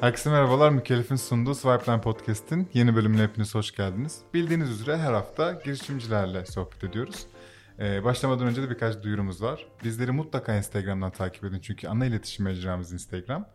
Herkese merhabalar. Mükellef'in sunduğu Swipeline Podcast'in yeni bölümüne hepiniz hoş geldiniz. Bildiğiniz üzere her hafta girişimcilerle sohbet ediyoruz. Ee, başlamadan önce de birkaç duyurumuz var. Bizleri mutlaka Instagram'dan takip edin çünkü ana iletişim mecramız Instagram.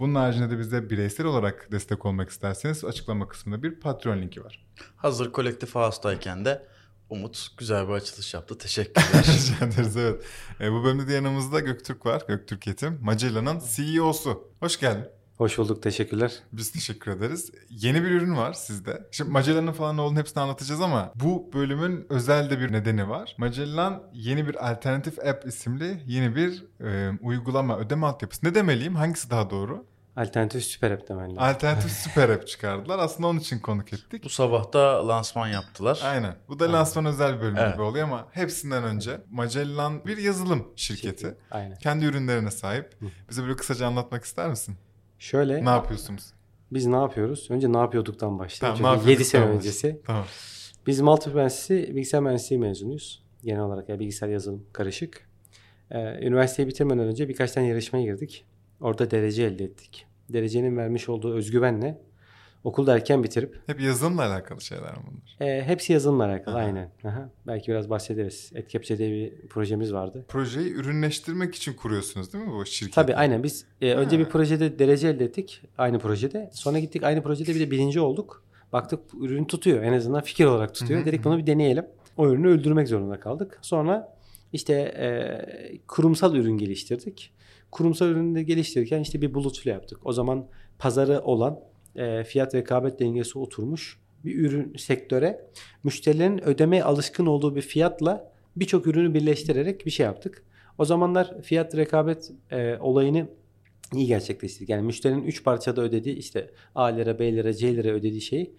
Bunun haricinde de bize bireysel olarak destek olmak isterseniz açıklama kısmında bir Patreon linki var. Hazır kolektif house'dayken de Umut güzel bir açılış yaptı. Teşekkürler. Rica ederiz evet. Ee, bu bölümde de yanımızda Göktürk var. Göktürk Yetim. Magella'nın CEO'su. Hoş geldin. Hoş bulduk, teşekkürler. Biz teşekkür ederiz. Yeni bir ürün var sizde. Şimdi Magellan'ın falan ne olduğunu hepsini anlatacağız ama bu bölümün özel de bir nedeni var. Magellan yeni bir alternatif app isimli yeni bir e, uygulama, ödeme altyapısı. Ne demeliyim? Hangisi daha doğru? Alternatif süper app demen lazım. Alternatif süper app çıkardılar. Aslında onun için konuk ettik. Bu sabah da lansman yaptılar. Aynen. Bu da lansman özel bir bölüm Evet. gibi oluyor ama hepsinden önce Magellan bir yazılım şirketi. Aynen. Kendi ürünlerine sahip. Bize böyle kısaca anlatmak ister misin? Şöyle, Ne yapıyorsunuz? biz ne yapıyoruz? Önce ne yapıyorduktan başlayalım. Tamam, Çünkü 7 yapıyorduk? sene Tamam. öncesi. Tamam. Biz Maltepe Üniversitesi bilgisayar mühendisliği mezunuyuz. Genel olarak yani bilgisayar yazılım karışık. Ee, üniversiteyi bitirmeden önce birkaç tane yarışmaya girdik. Orada derece elde ettik. Derecenin vermiş olduğu özgüvenle okulda erken bitirip Hep yazılımla alakalı şeyler mi bunlar? e, hepsi yazılımla alakalı Aha. aynen. Aha. Belki biraz bahsederiz. Etkepçe diye bir projemiz vardı. Projeyi ürünleştirmek için kuruyorsunuz değil mi bu şirketi? Tabii aynen biz e, önce Ha. bir projede derece elde ettik aynı projede. Sonra gittik aynı projede bir de birinci olduk. Baktık ürün tutuyor en azından fikir olarak tutuyor. Dedik bunu bir deneyelim. O ürünü öldürmek zorunda kaldık. Sonra işte e, kurumsal ürün geliştirdik. Kurumsal ürünü geliştirirken işte bir bulut flow yaptık. O zaman pazarı olan e, fiyat rekabet dengesi oturmuş bir ürün sektöre müşterilerin ödemeye alışkın olduğu bir fiyatla birçok ürünü birleştirerek bir şey yaptık. O zamanlar fiyat rekabet e, olayını iyi gerçekleştirdik. Yani müşterinin 3 parçada ödediği işte A lira, B lira, C lira ödediği şeyi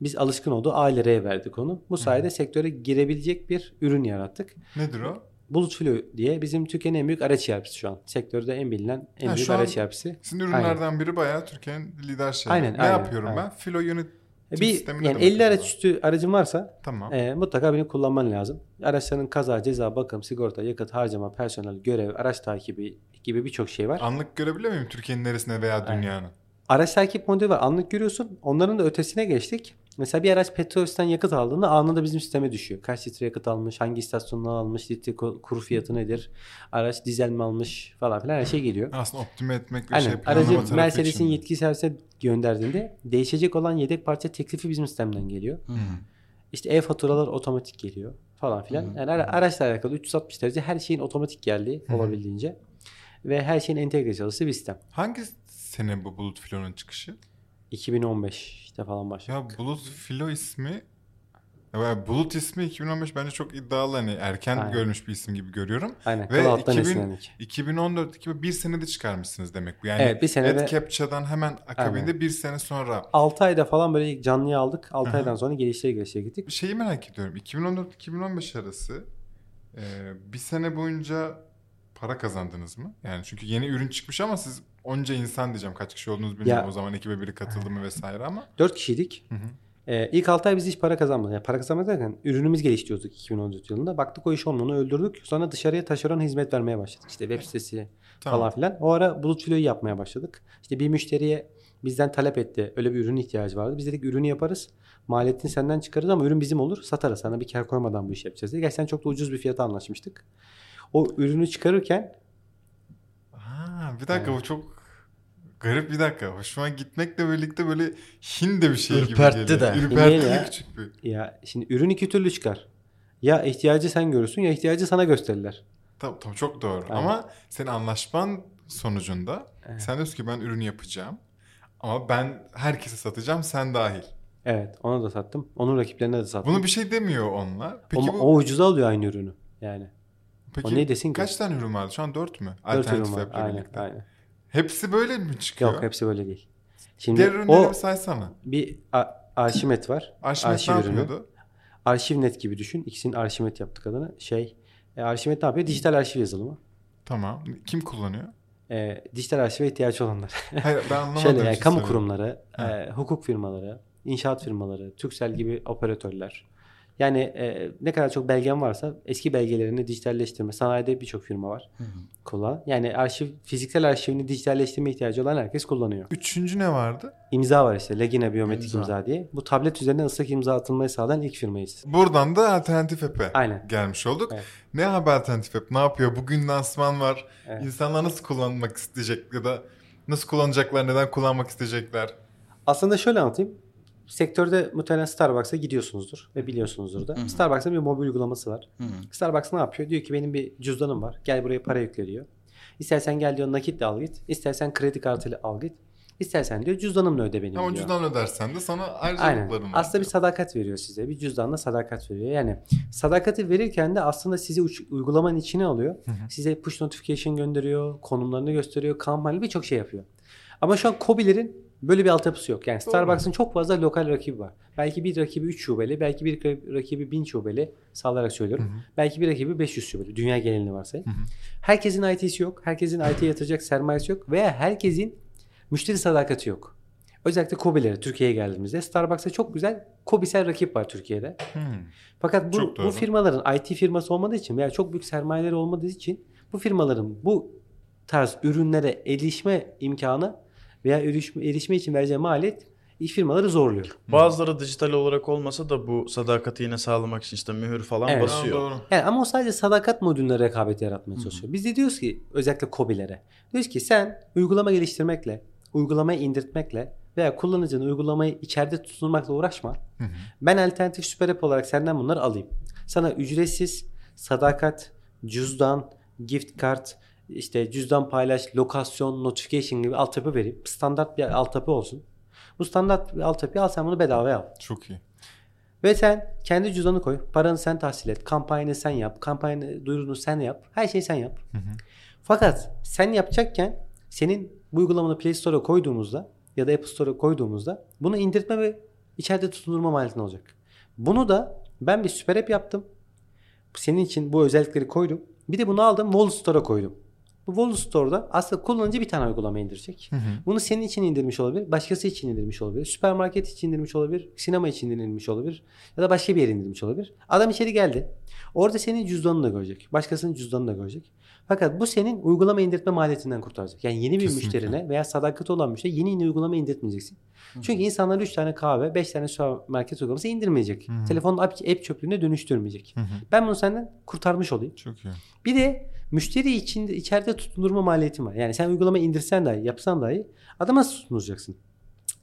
biz alışkın olduğu A liraya verdik onu. Bu sayede sektöre girebilecek bir ürün yarattık. Nedir o? Bulut Flow diye bizim Türkiye'nin en büyük araç ERP'si şu an. Sektörde en bilinen en Ha, büyük araç ERP'si. Sizin ürünlerden biri bayağı Türkiye'nin lider şeyi. Aynen, ne aynen, yapıyorum aynen. ben? Filo yönetim E, Bir, yani de 50 bakıyorum araç üstü aracın varsa Tamam. e, mutlaka beni kullanman lazım. Araçların kaza, ceza, bakım, sigorta, yakıt, harcama, personel, görev, araç takibi gibi birçok şey var. Anlık görebiliyor muyum Türkiye'nin neresine veya Aynen. dünyanın? Araç takip modeli var. Anlık görüyorsun. Onların da ötesine geçtik. Mesela bir araç petrolisten yakıt aldığında anında bizim sisteme düşüyor. Kaç litre yakıt almış, hangi istasyondan almış, litre kuru fiyatı nedir, araç dizel mi almış falan filan her şey geliyor. Aslında optime etmek ve Aynen. şey Aracı Mercedes'in yetkili servise gönderdiğinde değişecek olan yedek parça teklifi bizim sistemden geliyor. Hı. İşte e-faturalar otomatik geliyor falan filan. Yani ara- araçla alakalı 360 derece her şeyin otomatik geldiği Hı hı. olabildiğince ve her şeyin entegre çalıştığı bir sistem. Hangi sene bu Bulut Filo'nun çıkışı? 2015 işte falan başladık. Ya Bulut Filo ismi Bulut ismi 2015 bence çok iddialı hani erken Aynen. görülmüş bir isim gibi görüyorum. Aynen. Ve Ve alttan 2000 esinlendik. 2014 gibi bir senede çıkarmışsınız demek bu. Yani Evet, bir senede- AdCaptcha'dan hemen akabinde Aynen. bir sene sonra 6 ayda falan böyle ilk canlıyı aldık. 6 Hı hı. aydan sonra geliştire geliştire gittik. Şeyi merak ediyorum. 2014-2015 arası e, bir sene boyunca para kazandınız mı? Yani çünkü yeni ürün çıkmış ama siz onca insan diyeceğim. Kaç kişi olduğunuzu bilmiyorum. Ya- O zaman ekibe biri katıldı mı vesaire ama. 4 kişiydik. Hı hı. Ee, ilk 6 ay biz hiç para kazanmadık. Yani para kazanmadık derken ürünümüz geliştiriyorduk 2014 yılında. Baktık o iş olmuyor. Öldürdük. Sonra dışarıya taşeron hizmet vermeye başladık. İşte web sitesi Tamam. falan filan. O ara bulut filoyu yapmaya başladık. İşte bir müşteriye bizden talep etti. Öyle bir ürün ihtiyacı vardı. Biz dedik ürünü yaparız. Maliyetini senden çıkarırız ama ürün bizim olur. Satarız. Sana bir kar koymadan bu işi yapacağız diye. Gerçekten çok da ucuz bir fiyata anlaşmıştık. O ürünü çıkarırken Ha, bir dakika Evet. bu çok garip bir dakika. Hoşuma gitmekle birlikte böyle Hin de bir şey Ürpertti gibi geliyor. de. Ürpertti de küçük bir. ya şimdi ürün iki türlü çıkar. Ya ihtiyacı sen görürsün ya ihtiyacı sana gösterirler. Tamam, tamam çok doğru. Aynen. Ama senin anlaşman sonucunda Evet. sen diyorsun ki ben ürünü yapacağım. Ama ben herkese satacağım sen dahil. Evet ona da sattım. Onun rakiplerine de sattım. Bunu bir şey demiyor onlar. Peki Ama bu o ucuza alıyor aynı ürünü. Yani. Peki o ne desin ki? kaç tane ürün vardı? Şu an 4 mü? Dört ürün Alternatif var. Aynen, birlikte. aynen. Hepsi böyle mi çıkıyor? Yok hepsi böyle değil. Şimdi Diğer ürünleri o bir saysana. bir a- arşimet var. Arşimet Arşiv ne ürünü. yapıyordu? Arşivnet gibi düşün. İkisinin arşimet yaptık adını. Şey, e, arşimet ne yapıyor? Dijital arşiv yazılımı. Tamam. Kim kullanıyor? E, dijital arşive ihtiyaç olanlar. Hayır ben anlamadım. Şöyle yani için kamu soruyorum. kurumları, Ha. e, hukuk firmaları, inşaat firmaları, Türksel gibi operatörler Yani e, ne kadar çok belgen varsa eski belgelerini dijitalleştirme. Sanayide birçok firma var. Kullan. Yani arşiv, fiziksel arşivini dijitalleştirme ihtiyacı olan herkes kullanıyor. Üçüncü ne vardı? İmza var işte. Legina biyometrik İmza. imza. diye. Bu tablet üzerinden ıslak imza atılmayı sağlayan ilk firmayız. Buradan da alternatif app'e Aynen. gelmiş olduk. Evet. Ne haber alternatif app? Ne yapıyor? Bugün lansman var. Evet. İnsanlar nasıl kullanmak isteyecek ya da nasıl kullanacaklar, neden kullanmak isteyecekler? Aslında şöyle anlatayım. Sektörde muhtemelen Starbucks'a gidiyorsunuzdur ve biliyorsunuzdur da. hı. Starbucks'ın bir mobil uygulaması var. Hı hı. Starbucks ne yapıyor? Diyor ki benim bir cüzdanım var. Gel buraya para yükle diyor. İstersen gel diyor nakitle al git. İstersen kredi kartıyla al git. İstersen diyor cüzdanımla öde benim Ama diyor. cüzdan ödersen de sana Aynen. ayrıcalıkların var. Aslında bir sadakat veriyor size. Bir cüzdanla sadakat veriyor. Yani sadakati verirken de aslında sizi uç- uygulamanın içine alıyor. Size push notification gönderiyor, konumlarını gösteriyor, kampanya birçok şey yapıyor. Ama şu an Kobi'lerin böyle bir altyapısı yok. Yani. Starbucks'ın çok fazla lokal rakibi var. Belki bir rakibi 3 şubeli, belki bir rakibi 1000 şubeli sallayarak söylüyorum. Belki bir rakibi 500 şubeli. Dünya genelini varsayın. Herkesin IT'si yok. Herkesin IT'ye yatıracak sermayesi yok. Veya herkesin müşteri sadakati yok. Özellikle Kobi'lere Türkiye'ye geldiğimizde Starbucks'a çok güzel Kobi'sel rakip var Türkiye'de. Hmm. Fakat bu, bu firmaların IT firması olmadığı için veya çok büyük sermayeleri olmadığı için bu firmaların bu tarz ürünlere erişme imkanı veya erişme, erişme için vereceği maliyet iş firmaları zorluyor. Bazıları dijital olarak olmasa da bu sadakati yine sağlamak için işte mühür falan Evet. basıyor. Doğru. Yani ama o sadece sadakat modülüne rekabet yaratmaya çalışıyor. Biz de diyoruz ki özellikle COBİ'lere. Diyoruz ki sen uygulama geliştirmekle, uygulamayı indirtmekle veya kullanıcının uygulamayı içeride tutulmakla uğraşma. Hı hı. Ben alternatif süper app olarak senden bunları alayım. Sana ücretsiz sadakat, cüzdan, gift kart, işte cüzdan paylaş, lokasyon, notification gibi altyapı vereyim. Standart bir altyapı olsun. Bu standart bir altyapıyı al sen bunu bedavaya al. Çok iyi. Ve sen kendi cüzdanı koy. Paranı sen tahsil et. Kampanyanı sen yap. Kampanyanı duyurunu sen yap. Her şeyi sen yap. Fakat sen yapacakken senin bu uygulamanı Play Store'a koyduğumuzda ya da Apple Store'a koyduğumuzda bunu indirtme ve içeride tutundurma maliyetin olacak. Bunu da ben bir süper app yaptım. Senin için bu özellikleri koydum. Bir de bunu aldım Wall Store'a koydum. Bu Wall Store'da aslında kullanıcı bir tane uygulama indirecek. Bunu senin için indirmiş olabilir, başkası için indirmiş olabilir, süpermarket için indirmiş olabilir, sinema için indirmiş olabilir ya da başka bir yere indirmiş olabilir. Adam içeri geldi. Orada senin cüzdanını da görecek. Başkasının cüzdanını da görecek. Fakat bu senin uygulama indirtme maliyetinden kurtaracak. Yani yeni bir Kesinlikle. müşterine veya sadakati olan müşteri yeni yeni uygulama indirtmeyeceksin. Çünkü insanlar 3 tane kahve, 5 tane süpermarket uygulaması indirmeyecek. Telefonun app, app çöplüğüne dönüştürmeyecek. Ben bunu senden kurtarmış olayım. Çok iyi. Bir de müşteri içinde içeride tutundurma maliyetin var. Yani sen uygulama indirsen dahi, yapsan dahi adama tutunduracaksın?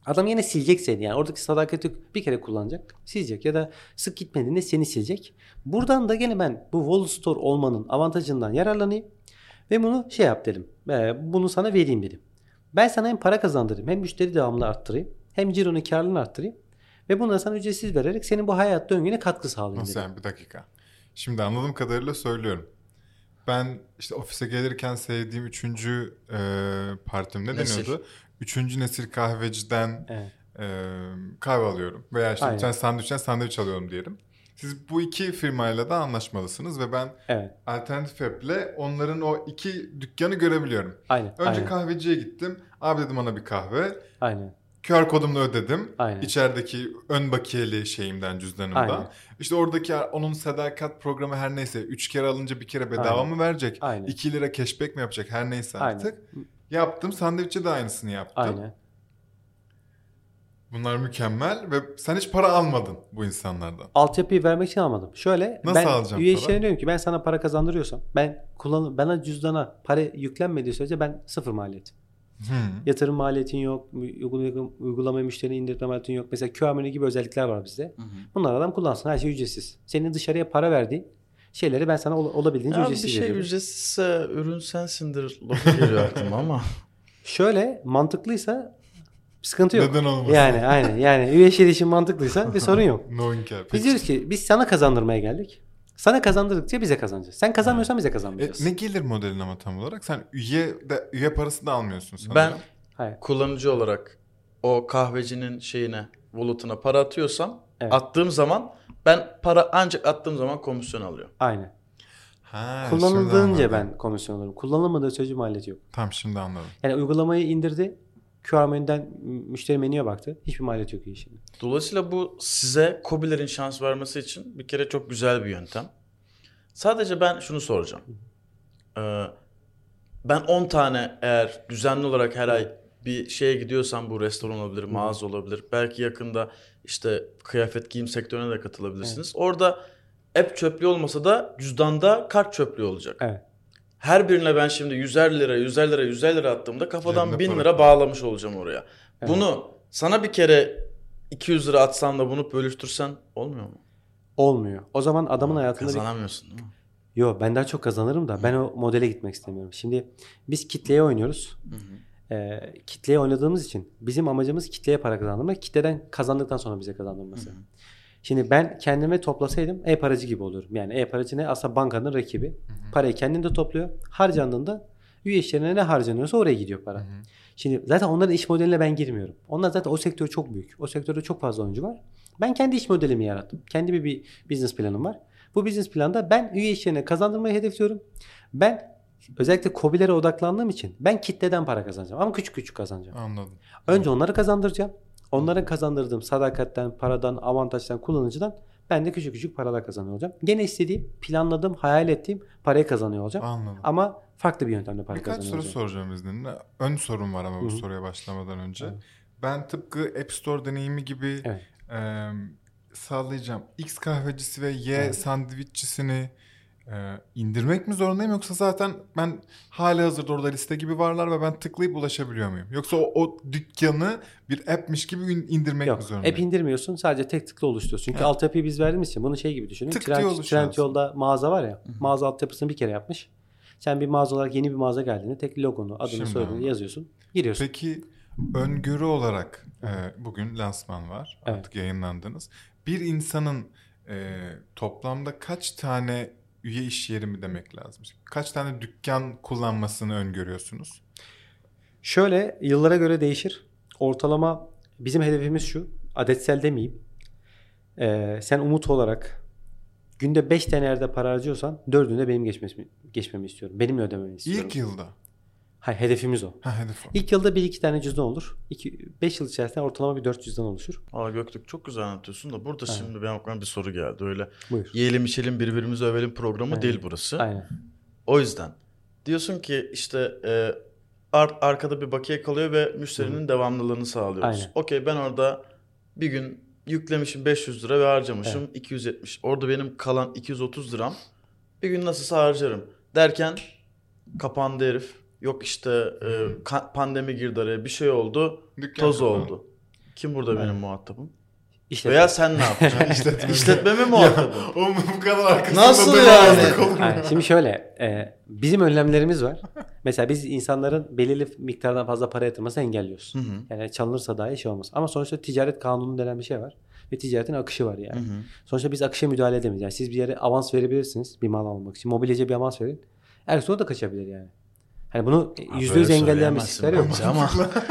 Adam yine silecek seni. Yani oradaki sadakati bir kere kullanacak, silecek ya da sık gitmediğinde seni silecek. Buradan da gene ben bu Wall Store olmanın avantajından yararlanayım ve bunu şey yap dedim. Ee, bunu sana vereyim dedim. Ben sana hem para kazandırayım, hem müşteri devamlı arttırayım, hem cironun karlılığını arttırayım ve bunu da sana ücretsiz vererek senin bu hayat döngüne katkı sağlayayım Nasıl dedim. yani bir dakika. Şimdi anladığım kadarıyla söylüyorum. Ben işte ofise gelirken sevdiğim üçüncü e, partim ne Nesil. deniyordu? Üçüncü nesil kahveciden Evet. e, kahve alıyorum. Veya işte Aynen. bir tane sandviçten sandviç alıyorum diyelim. Siz bu iki firmayla da anlaşmalısınız ve ben Evet. alternatif app'le onların o iki dükkanı görebiliyorum. Aynen. Önce aynen. kahveciye gittim. Abi dedim bana bir kahve. Aynen. QR kodumla ödedim. Aynen. İçerideki ön bakiyeli şeyimden cüzdanımda. Aynen. İşte oradaki onun sadakat programı her neyse 3 kere alınca bir kere bedava Aynen. mı verecek? Aynen. 2 lira cashback mi yapacak? Her neyse Aynen. artık. Yaptım. Sandviçe de aynısını yaptım. Aynen. Bunlar mükemmel ve sen hiç para almadın bu insanlardan. Altyapıyı vermek için almadım. Şöyle Nasıl ben alacağım üye işlerine diyorum ki ben sana para kazandırıyorsam ben kullan bana cüzdana para yüklenmediği sürece ben sıfır maliyet. Hmm. Yatırım maliyetin yok, uygulama, uygulama müşteri indirme maliyetin yok. Mesela menü gibi özellikler var bizde. Bunlar adam kullansın. Her şey ücretsiz. Senin dışarıya para verdiğin şeyleri ben sana ol- olabildiğince Ya bir ücretsiz şey veriyorum. ücretsizse ürün sensindir lafı geliyor aklıma ama. Şöyle mantıklıysa sıkıntı yok. Neden olmasın? Yani aynen. Yani üye işleri için mantıklıysa bir sorun yok. No. Biz diyoruz ki biz sana kazandırmaya geldik. Sana kazandırdıkça bize kazanacağız. Sen kazanmıyorsan bize E, kazanmayacağız. ne gelir modelin ama tam olarak? Sen üye de üye parası da almıyorsun sanırım. Ben Hayır. kullanıcı olarak o kahvecinin şeyine, wallet'ına para atıyorsam Evet. attığım zaman ben para ancak attığım zaman komisyon alıyorum. Aynen. Ha, Kullanıldığınca ben komisyon alırım. Kullanılmadığı sürece maliyeti yok. Tamam şimdi anladım. Yani uygulamayı indirdi. QR menüden müşteri menüye baktı. Hiçbir maliyet yok işin. Dolayısıyla bu size COBİ'lerin şans vermesi için bir kere çok güzel bir yöntem. Sadece ben şunu soracağım. Ee, ben 10 tane eğer düzenli olarak her ay bir şeye gidiyorsam bu restoran olabilir, mağaza olabilir. Belki yakında işte kıyafet giyim sektörüne de katılabilirsiniz. Orada app çöplüğü olmasa da cüzdanda kart çöplüğü olacak. Evet. Her birine ben şimdi 100'er lira, 100'er lira, 150 lira attığımda kafadan Cebinde 1000 para lira bağlamış olacağım oraya. Evet. Bunu sana bir kere 200 lira atsan da bunu bölüştürsen olmuyor mu? Olmuyor. O zaman adamın hayatında bir... Kazanamıyorsun değil mi? Yo ben daha çok kazanırım da ben o modele gitmek istemiyorum. Şimdi biz kitleye oynuyoruz. Ee, kitleye oynadığımız için bizim amacımız kitleye para kazandırmak. Kitleden kazandıktan sonra bize kazandırması. Şimdi ben kendime toplasaydım e-paracı gibi oluyorum. Yani e-paracı ne? Aslında bankanın rakibi. Parayı kendinde topluyor. Harcandığında üye işlerine ne harcanıyorsa oraya gidiyor para. Şimdi zaten onların iş modeline ben girmiyorum. Onlar zaten o sektör çok büyük. O sektörde çok fazla oyuncu var. Ben kendi iş modelimi yarattım. Kendi bir, bir business planım var. Bu business planda ben üye işlerine kazandırmayı hedefliyorum. Ben özellikle COBİ'lere odaklandığım için ben kitleden para kazanacağım. Ama küçük küçük kazanacağım. Anladım. Önce onları kazandıracağım. Onlara kazandırdığım sadakatten, paradan, avantajdan, kullanıcıdan ben de küçük küçük paralar kazanıyor olacağım. Gene istediğim, planladığım, hayal ettiğim parayı kazanıyor olacağım. Anladım. Ama farklı bir yöntemle para Birkaç kazanıyor soru olacağım. soracağım izninle. Ön sorum var ama bu Hı hı. soruya başlamadan önce. Evet. Ben tıpkı App Store deneyimi gibi Evet. e, sağlayacağım. X kahvecisi ve Y Evet. sandviççisini e, indirmek mi zorundayım yoksa zaten ben hali hazırda orada liste gibi varlar ve ben tıklayıp ulaşabiliyor muyum? Yoksa o, o dükkanı bir app'miş gibi in- indirmek mi Yok. zorundayım? App indirmiyorsun. Sadece tek tıkla oluşturuyorsun. Çünkü Evet. altyapıyı biz verdiğimiz için bunu şey gibi düşünün. Tık Trend, Trend yolda mağaza var ya. Mağaza altyapısını bir kere yapmış. Sen bir mağaza olarak yeni bir mağaza geldiğinde tek logonu, adını, Şimdi soyadını yazıyorsun. Giriyorsun. Peki öngörü olarak e, bugün lansman var. Evet. Artık yayınlandınız. Bir insanın e, toplamda kaç tane üye iş yeri mi demek lazım? Kaç tane dükkan kullanmasını öngörüyorsunuz? Şöyle yıllara göre değişir. Ortalama bizim hedefimiz şu. Adetsel demeyeyim. Ee, sen umut olarak günde 5 tane yerde para harcıyorsan 4'ünde benim geçmemi, geçmemi istiyorum. Benimle ödememi istiyorum. İlk yılda. Hayır, hedefimiz o. Ha hedef o. İlk yılda 1-2 tane cüzdan olur. 5 yıl içerisinde ortalama bir 4 cüzdan oluşur. Aa Göktürk çok güzel anlatıyorsun da burada Aynen. şimdi benim aklıma bir soru geldi. Öyle Buyur. yiyelim içelim birbirimizi övelim programı Aynen. değil burası. Aynen. O yüzden diyorsun ki işte e, ar- arkada bir bakiye kalıyor ve müşterinin devamlılığını sağlıyoruz. Aynen. Okey ben orada bir gün yüklemişim 500 lira ve harcamışım 270. Orada benim kalan 230 liram bir gün nasılsa harcarım derken kapandı herif. Yok işte e, pandemi girdi araya bir şey oldu Dükkan toz kapandı. oldu. Kim burada benim muhatabım? İşte Veya sen ne yapacaksın? İşletme. İşletme mi muhatabım? Oğlum bu kadar arkasında Nasıl yani? Aynen. Şimdi şöyle, e, bizim önlemlerimiz var. Mesela biz insanların belirli miktardan fazla para yatırmasını engelliyoruz. Hı hı. Yani çalınırsa dahi şey olmaz. Ama sonuçta ticaret kanunu denen bir şey var. Ve ticaretin akışı var yani. Hı hı. Sonuçta biz akışa müdahale edemeyiz. Yani siz bir yere avans verebilirsiniz bir mal almak için. Mobilyacıya bir avans verin. O da kaçabilir yani. Hani bunu yüzde yüz engelleyen bir yok. ama.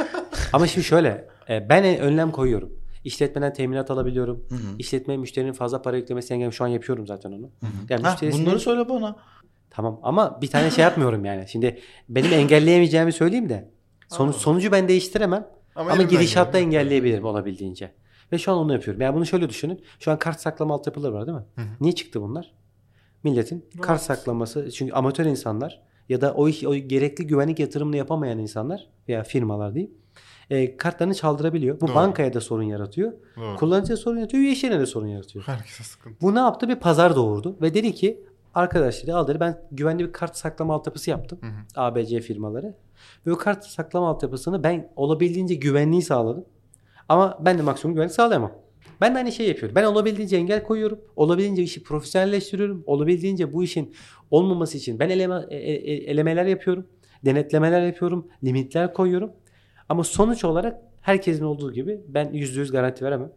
Ama şimdi şöyle, e, ben önlem koyuyorum. İşletmeden teminat alabiliyorum. Hı hı. İşletmeye müşterinin fazla para yüklemesi engel. Şu an yapıyorum zaten onu. Yani Ha, bunları söyle bana. Tamam ama bir tane şey yapmıyorum yani. Şimdi benim engelleyemeyeceğimi söyleyeyim de Anladım. sonucu ben değiştiremem ama, elimden gidişatta geldiğince. engelleyebilirim olabildiğince. Ve şu an onu yapıyorum. Yani bunu şöyle düşünün. Şu an kart saklama altyapıları var değil mi? Hı hı. Niye çıktı bunlar? Milletin Evet. kart saklaması çünkü amatör insanlar ya da o, iş, o gerekli güvenlik yatırımını yapamayan insanlar veya firmalar değil. E, kartlarını çaldırabiliyor. Bu Doğru. bankaya da sorun yaratıyor. Doğru. Kullanıcıya sorun yaratıyor. Üye işlerine de sorun yaratıyor. Herkese sıkıntı. Bu ne yaptı? Bir pazar doğurdu ve dedi ki arkadaşlar al dedi ben güvenli bir kart saklama altyapısı yaptım. Hı hı. ABC firmaları. Ve o kart saklama altyapısını ben olabildiğince güvenliği sağladım. Ama ben de maksimum güvenlik sağlayamam. Ben de aynı şeyi yapıyorum. Ben olabildiğince engel koyuyorum. Olabildiğince işi profesyonelleştiriyorum. Olabildiğince bu işin olmaması için ben eleme, e- e- elemeler yapıyorum. Denetlemeler yapıyorum. Limitler koyuyorum. Ama sonuç olarak herkesin olduğu gibi ben %100 garanti veremem.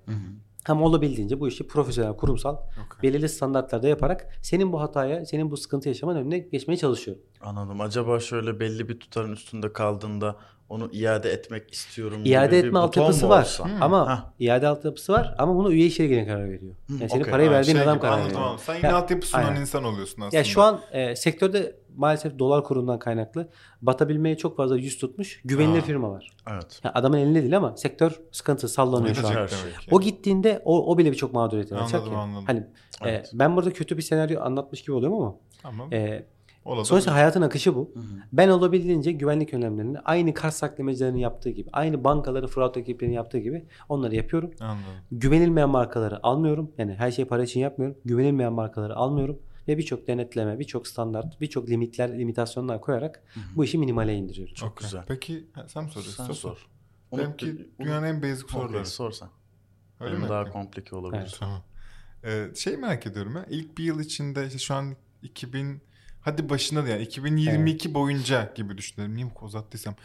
Ama olabildiğince bu işi profesyonel, kurumsal, Okey. belirli standartlarda yaparak senin bu hataya, senin bu sıkıntı yaşaman önüne geçmeye çalışıyorum. Anladım. Acaba şöyle belli bir tutarın üstünde kaldığında onu iade etmek istiyorum İade etme altyapısı var. olsa? Ama Hah. iade altyapısı var ama bunu üye işleri karar veriyor. Yani senin okey. parayı Ha, verdiğin şey adam gibi, karar veriyor. anladım. Sen yine Ya, altyapı sunan aynen. insan oluyorsun aslında. Ya şu an e, sektörde maalesef dolar kurundan kaynaklı batabilmeye çok fazla yüz tutmuş güvenilir Aa. firmalar. Evet. Yani adamın elinde değil ama sektör sıkıntı sallanıyor şu an. Şey. O gittiğinde o, o bile birçok mağduriyete yol açacak Anladım, anladım. Hani e, Evet. ben burada kötü bir senaryo anlatmış gibi oluyorum ama Tamam. e, Olabilir. sonuçta hayatın akışı bu. Hı hı. Ben olabildiğince güvenlik önlemlerini aynı kart saklamacılarının yaptığı gibi, aynı bankaları fraud ekiplerinin yaptığı gibi onları yapıyorum. Anladım. Güvenilmeyen markaları almıyorum. Yani her şeyi para için yapmıyorum. Güvenilmeyen markaları almıyorum ve birçok denetleme, birçok standart, birçok limitler, limitasyonlar koyarak bu işi minimale indiriyorum. Çok Okey. güzel. Peki sen mi soruyorsun? Sen sor. Benimki Unut- dünyanın en basic soruları. sor sen. Öyle Benim mi? daha komplike olabilir. Evet. Tamam. Ee, şey merak ediyorum ya. İlk bir yıl içinde işte şu an 2000 hadi başında da yani 2022 boyunca gibi düşünelim. Niye bu uzattıysam.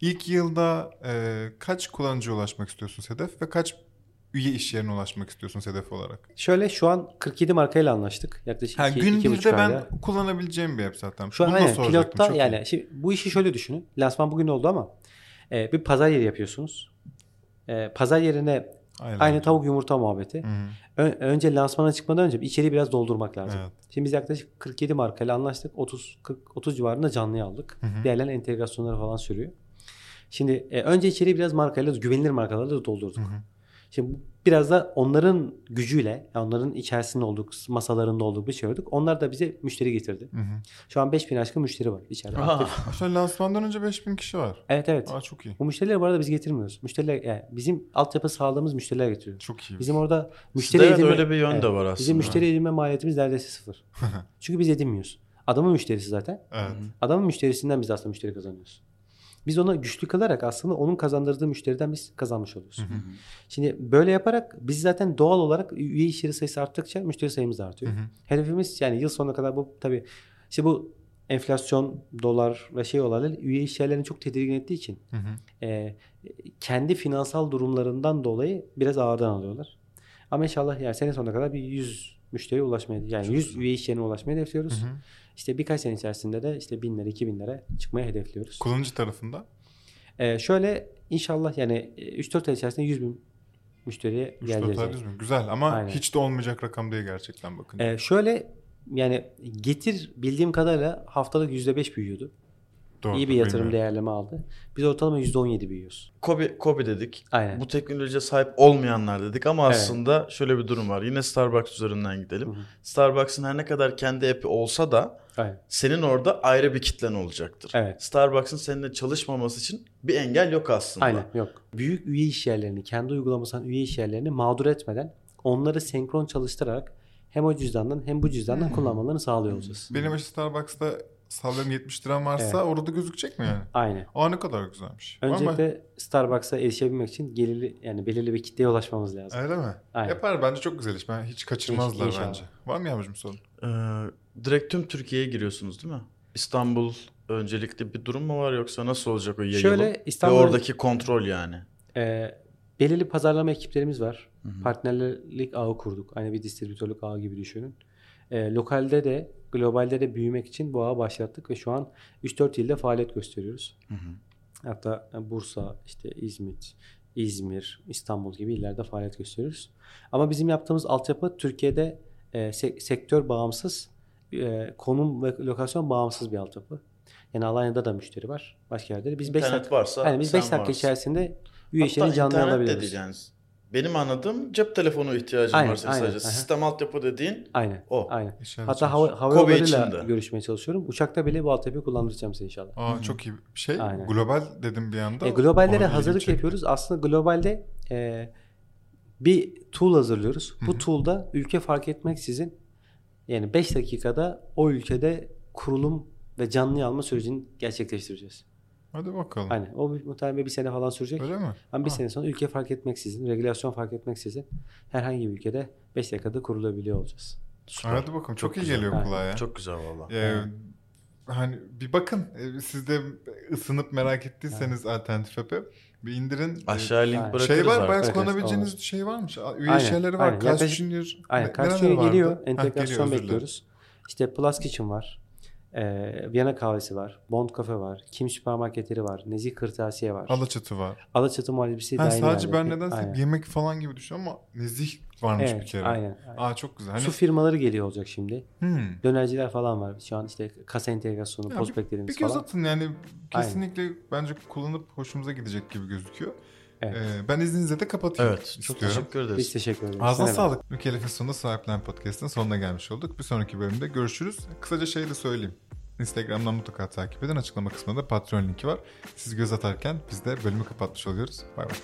İlk yılda e, kaç kullanıcıya ulaşmak istiyorsun Sedef ve kaç üye iş yerine ulaşmak istiyorsun Sedef olarak? Şöyle şu an 47 markayla anlaştık. Yaklaşık Ha, iki, gün iki ben ayda. kullanabileceğim bir app zaten. Şu an Bunu aynen pilotta çok yani iyi. şimdi bu işi şöyle düşünün. Lansman bugün oldu ama e, bir pazar yeri yapıyorsunuz. E, pazar yerine Aynen. aynı tavuk yumurta muhabbeti. Hı hı. Ö- önce lansmana çıkmadan önce içeriği biraz doldurmak lazım. Evet. Şimdi biz yaklaşık 47 markayla anlaştık. 30 40 30 civarında canlıya aldık. Hı hı. Diğerlerinin entegrasyonları falan sürüyor. Şimdi e, önce içeriği biraz markayla güvenilir markalarla doldurduk. Hı hı. Şimdi biraz da onların gücüyle, onların içerisinde olduk, masalarında olduk bir şey olduk. Onlar da bize müşteri getirdi. Hı hı. Şu an 5000 aşkın müşteri var içeride. An lansmandan önce 5000 kişi var. Evet evet. Aa çok iyi. Bu müşterileri bu arada biz getirmiyoruz. Müşteriler yani bizim altyapı sağladığımız müşteriler getiriyor. Çok iyi. Bizim orada Sizde müşteri evet edinme, öyle bir yön Evet. de var aslında. Bizim müşteri edinme maliyetimiz neredeyse sıfır. Çünkü biz edinmiyoruz. Adamın müşterisi zaten. Evet. Adamın müşterisinden biz aslında müşteri kazanıyoruz. Biz ona güçlü kalarak aslında onun kazandırdığı müşteriden biz kazanmış oluyoruz. Hı hı. Şimdi böyle yaparak biz zaten doğal olarak üye iş yeri sayısı arttıkça müşteri sayımız artıyor. Hı hı. Hedefimiz yani yıl sonuna kadar bu tabii işte bu enflasyon, dolar ve şey olaylar üye iş yerlerini çok tedirgin ettiği için Hı hı. e, kendi finansal durumlarından dolayı biraz ağırdan alıyorlar. Ama inşallah yani sene sonuna kadar bir 100 müşteriye ulaşmaya yani Çok 100 güzel. üye iş yerine ulaşmayı hedefliyoruz. Hı hı. İşte birkaç sene içerisinde de işte 1000 lira 2000 lira çıkmayı hedefliyoruz. Kullanıcı tarafında E, şöyle inşallah yani e, 3-4 ay içerisinde 100 bin müşteriye 3 geleceğiz. yani. 4 mi? Güzel ama Aynen. hiç de olmayacak rakam değil gerçekten bakınca. E, şöyle yani getir bildiğim kadarıyla haftalık %5 büyüyordu. Doğru, İyi bir yatırım bilmiyorum. değerleme aldı. Biz ortalama %17 büyüyoruz. Kobi, Kobi dedik. Aynen. Bu teknolojiye sahip olmayanlar dedik ama Evet. aslında şöyle bir durum var. Yine Starbucks üzerinden gidelim. Starbucks'ın her ne kadar kendi app'i olsa da Aynen. senin orada ayrı bir kitlen olacaktır. Evet. Starbucks'ın seninle çalışmaması için bir engel yok aslında. Aynen yok. Büyük üye iş yerlerini, kendi uygulamasından üye iş yerlerini mağdur etmeden onları senkron çalıştırarak hem o cüzdandan hem bu cüzdandan Hmm. kullanmalarını sağlıyor olacağız. Benim işte Starbucks'ta sallıyorum 70 liram varsa Evet. orada gözükecek mi yani? Aynen. Aa ne kadar güzelmiş. Öncelikle Starbucks'a erişebilmek için gelirli yani belirli bir kitleye ulaşmamız lazım. Öyle mi? Aynen. Yapar bence çok güzel iş. Ben hiç kaçırmazlar İnşallah. bence. Var mı Yağmurcuğum sorun? Ee, direkt tüm Türkiye'ye giriyorsunuz değil mi? İstanbul öncelikli bir durum mu var yoksa nasıl olacak o yayılım? Şöyle Ve İstanbul oradaki kontrol yani. e, belirli pazarlama ekiplerimiz var. Hı hı. Partnerlik ağı kurduk. Aynı bir distribütörlük ağı gibi düşünün. E, lokalde de globalde de büyümek için bu ağı başlattık ve şu an 3-4 ilde faaliyet gösteriyoruz. Hı hı. Hatta Bursa, işte İzmit, İzmir, İstanbul gibi illerde faaliyet gösteriyoruz. Ama bizim yaptığımız altyapı Türkiye'de e, se- sektör bağımsız, e, konum ve lokasyon bağımsız bir altyapı. Yani Alanya'da da müşteri var. Başka yerde de. Biz 5 İnternet dakika, varsa yani biz sen 5 dakika varsın. içerisinde üye işlerini canlı değil yani. Benim anladığım cep telefonu ihtiyacın Aynen, var senin aynen, sadece. aha. Sistem altyapı dediğin Aynen. O. Aynen. İşaret Hatta hava, hava yollarıyla görüşmeye çalışıyorum. Uçakta bile bu altyapıyı kullandıracağım size inşallah. Aa çok iyi. Şey Aynen. global dedim bir anda. E, ilgimi hazırlık çekti. yapıyoruz. Aslında globalde e, bir tool hazırlıyoruz. Hı Bu tool'da ülke fark etmeksizin yani 5 dakikada o ülkede kurulum ve canlı alma sürecini gerçekleştireceğiz. Hadi bakalım. Hani o bir- muhtemelen bir sene falan sürecek. Öyle mi? Ama bir Ha. sene sonra ülke fark etmeksizin, regulasyon fark etmeksizin herhangi bir ülkede 5 dakikada kurulabiliyor olacağız. süper. Hadi bakalım. Çok, Çok iyi güzel. geliyor kulağa ya. Çok güzel valla. Ee, hani bir bakın. Ee, Siz de ısınıp merak ettiyseniz alternatif app'e bir indirin. Ee, Aşağı link bırakırız şey var, bayağı kullanabileceğiniz evet, şey varmış. Üye Aynen, şeyleri var. aynen. Kaç Yaklaşık- Junior. Aynen. ne- Karşı nereleri geliyor. Heh, Entegrasyon geliyor, bekliyoruz. İşte Plus Kitchen var. Ee, Viyana kahvesi var. Bond kafe var. Kim süpermarketleri var. Nezih kırtasiye var. Alaçatı var. Alaçatı muhallebisi Ha, sadece ben yerleri. nedense Aynen. yemek falan gibi düşünüyorum ama nezih varmış Evet, bir kere. aynen. aynen. Aa çok güzel. Hani, Su firmaları geliyor olacak şimdi. Hmm. Dönerciler falan var. Şu an işte kasa entegrasyonu, Ya bir- postbeklerimiz Bir göz falan. atın yani kesinlikle bence kullanıp hoşumuza gidecek gibi gözüküyor. Evet. Ee, ben izninizle de kapatayım Evet. Çok istiyorum. teşekkür ederiz. Biz teşekkür ederiz. Ağzına demek. sağlık. Mükellefin sonunda Sahiplen Podcast'ın sonuna gelmiş olduk. Bir sonraki bölümde görüşürüz. Kısaca şey de söyleyeyim. Instagram'dan mutlaka takip edin. Açıklama kısmında Patreon linki var. Siz göz atarken biz de bölümü kapatmış oluyoruz. Bay bay.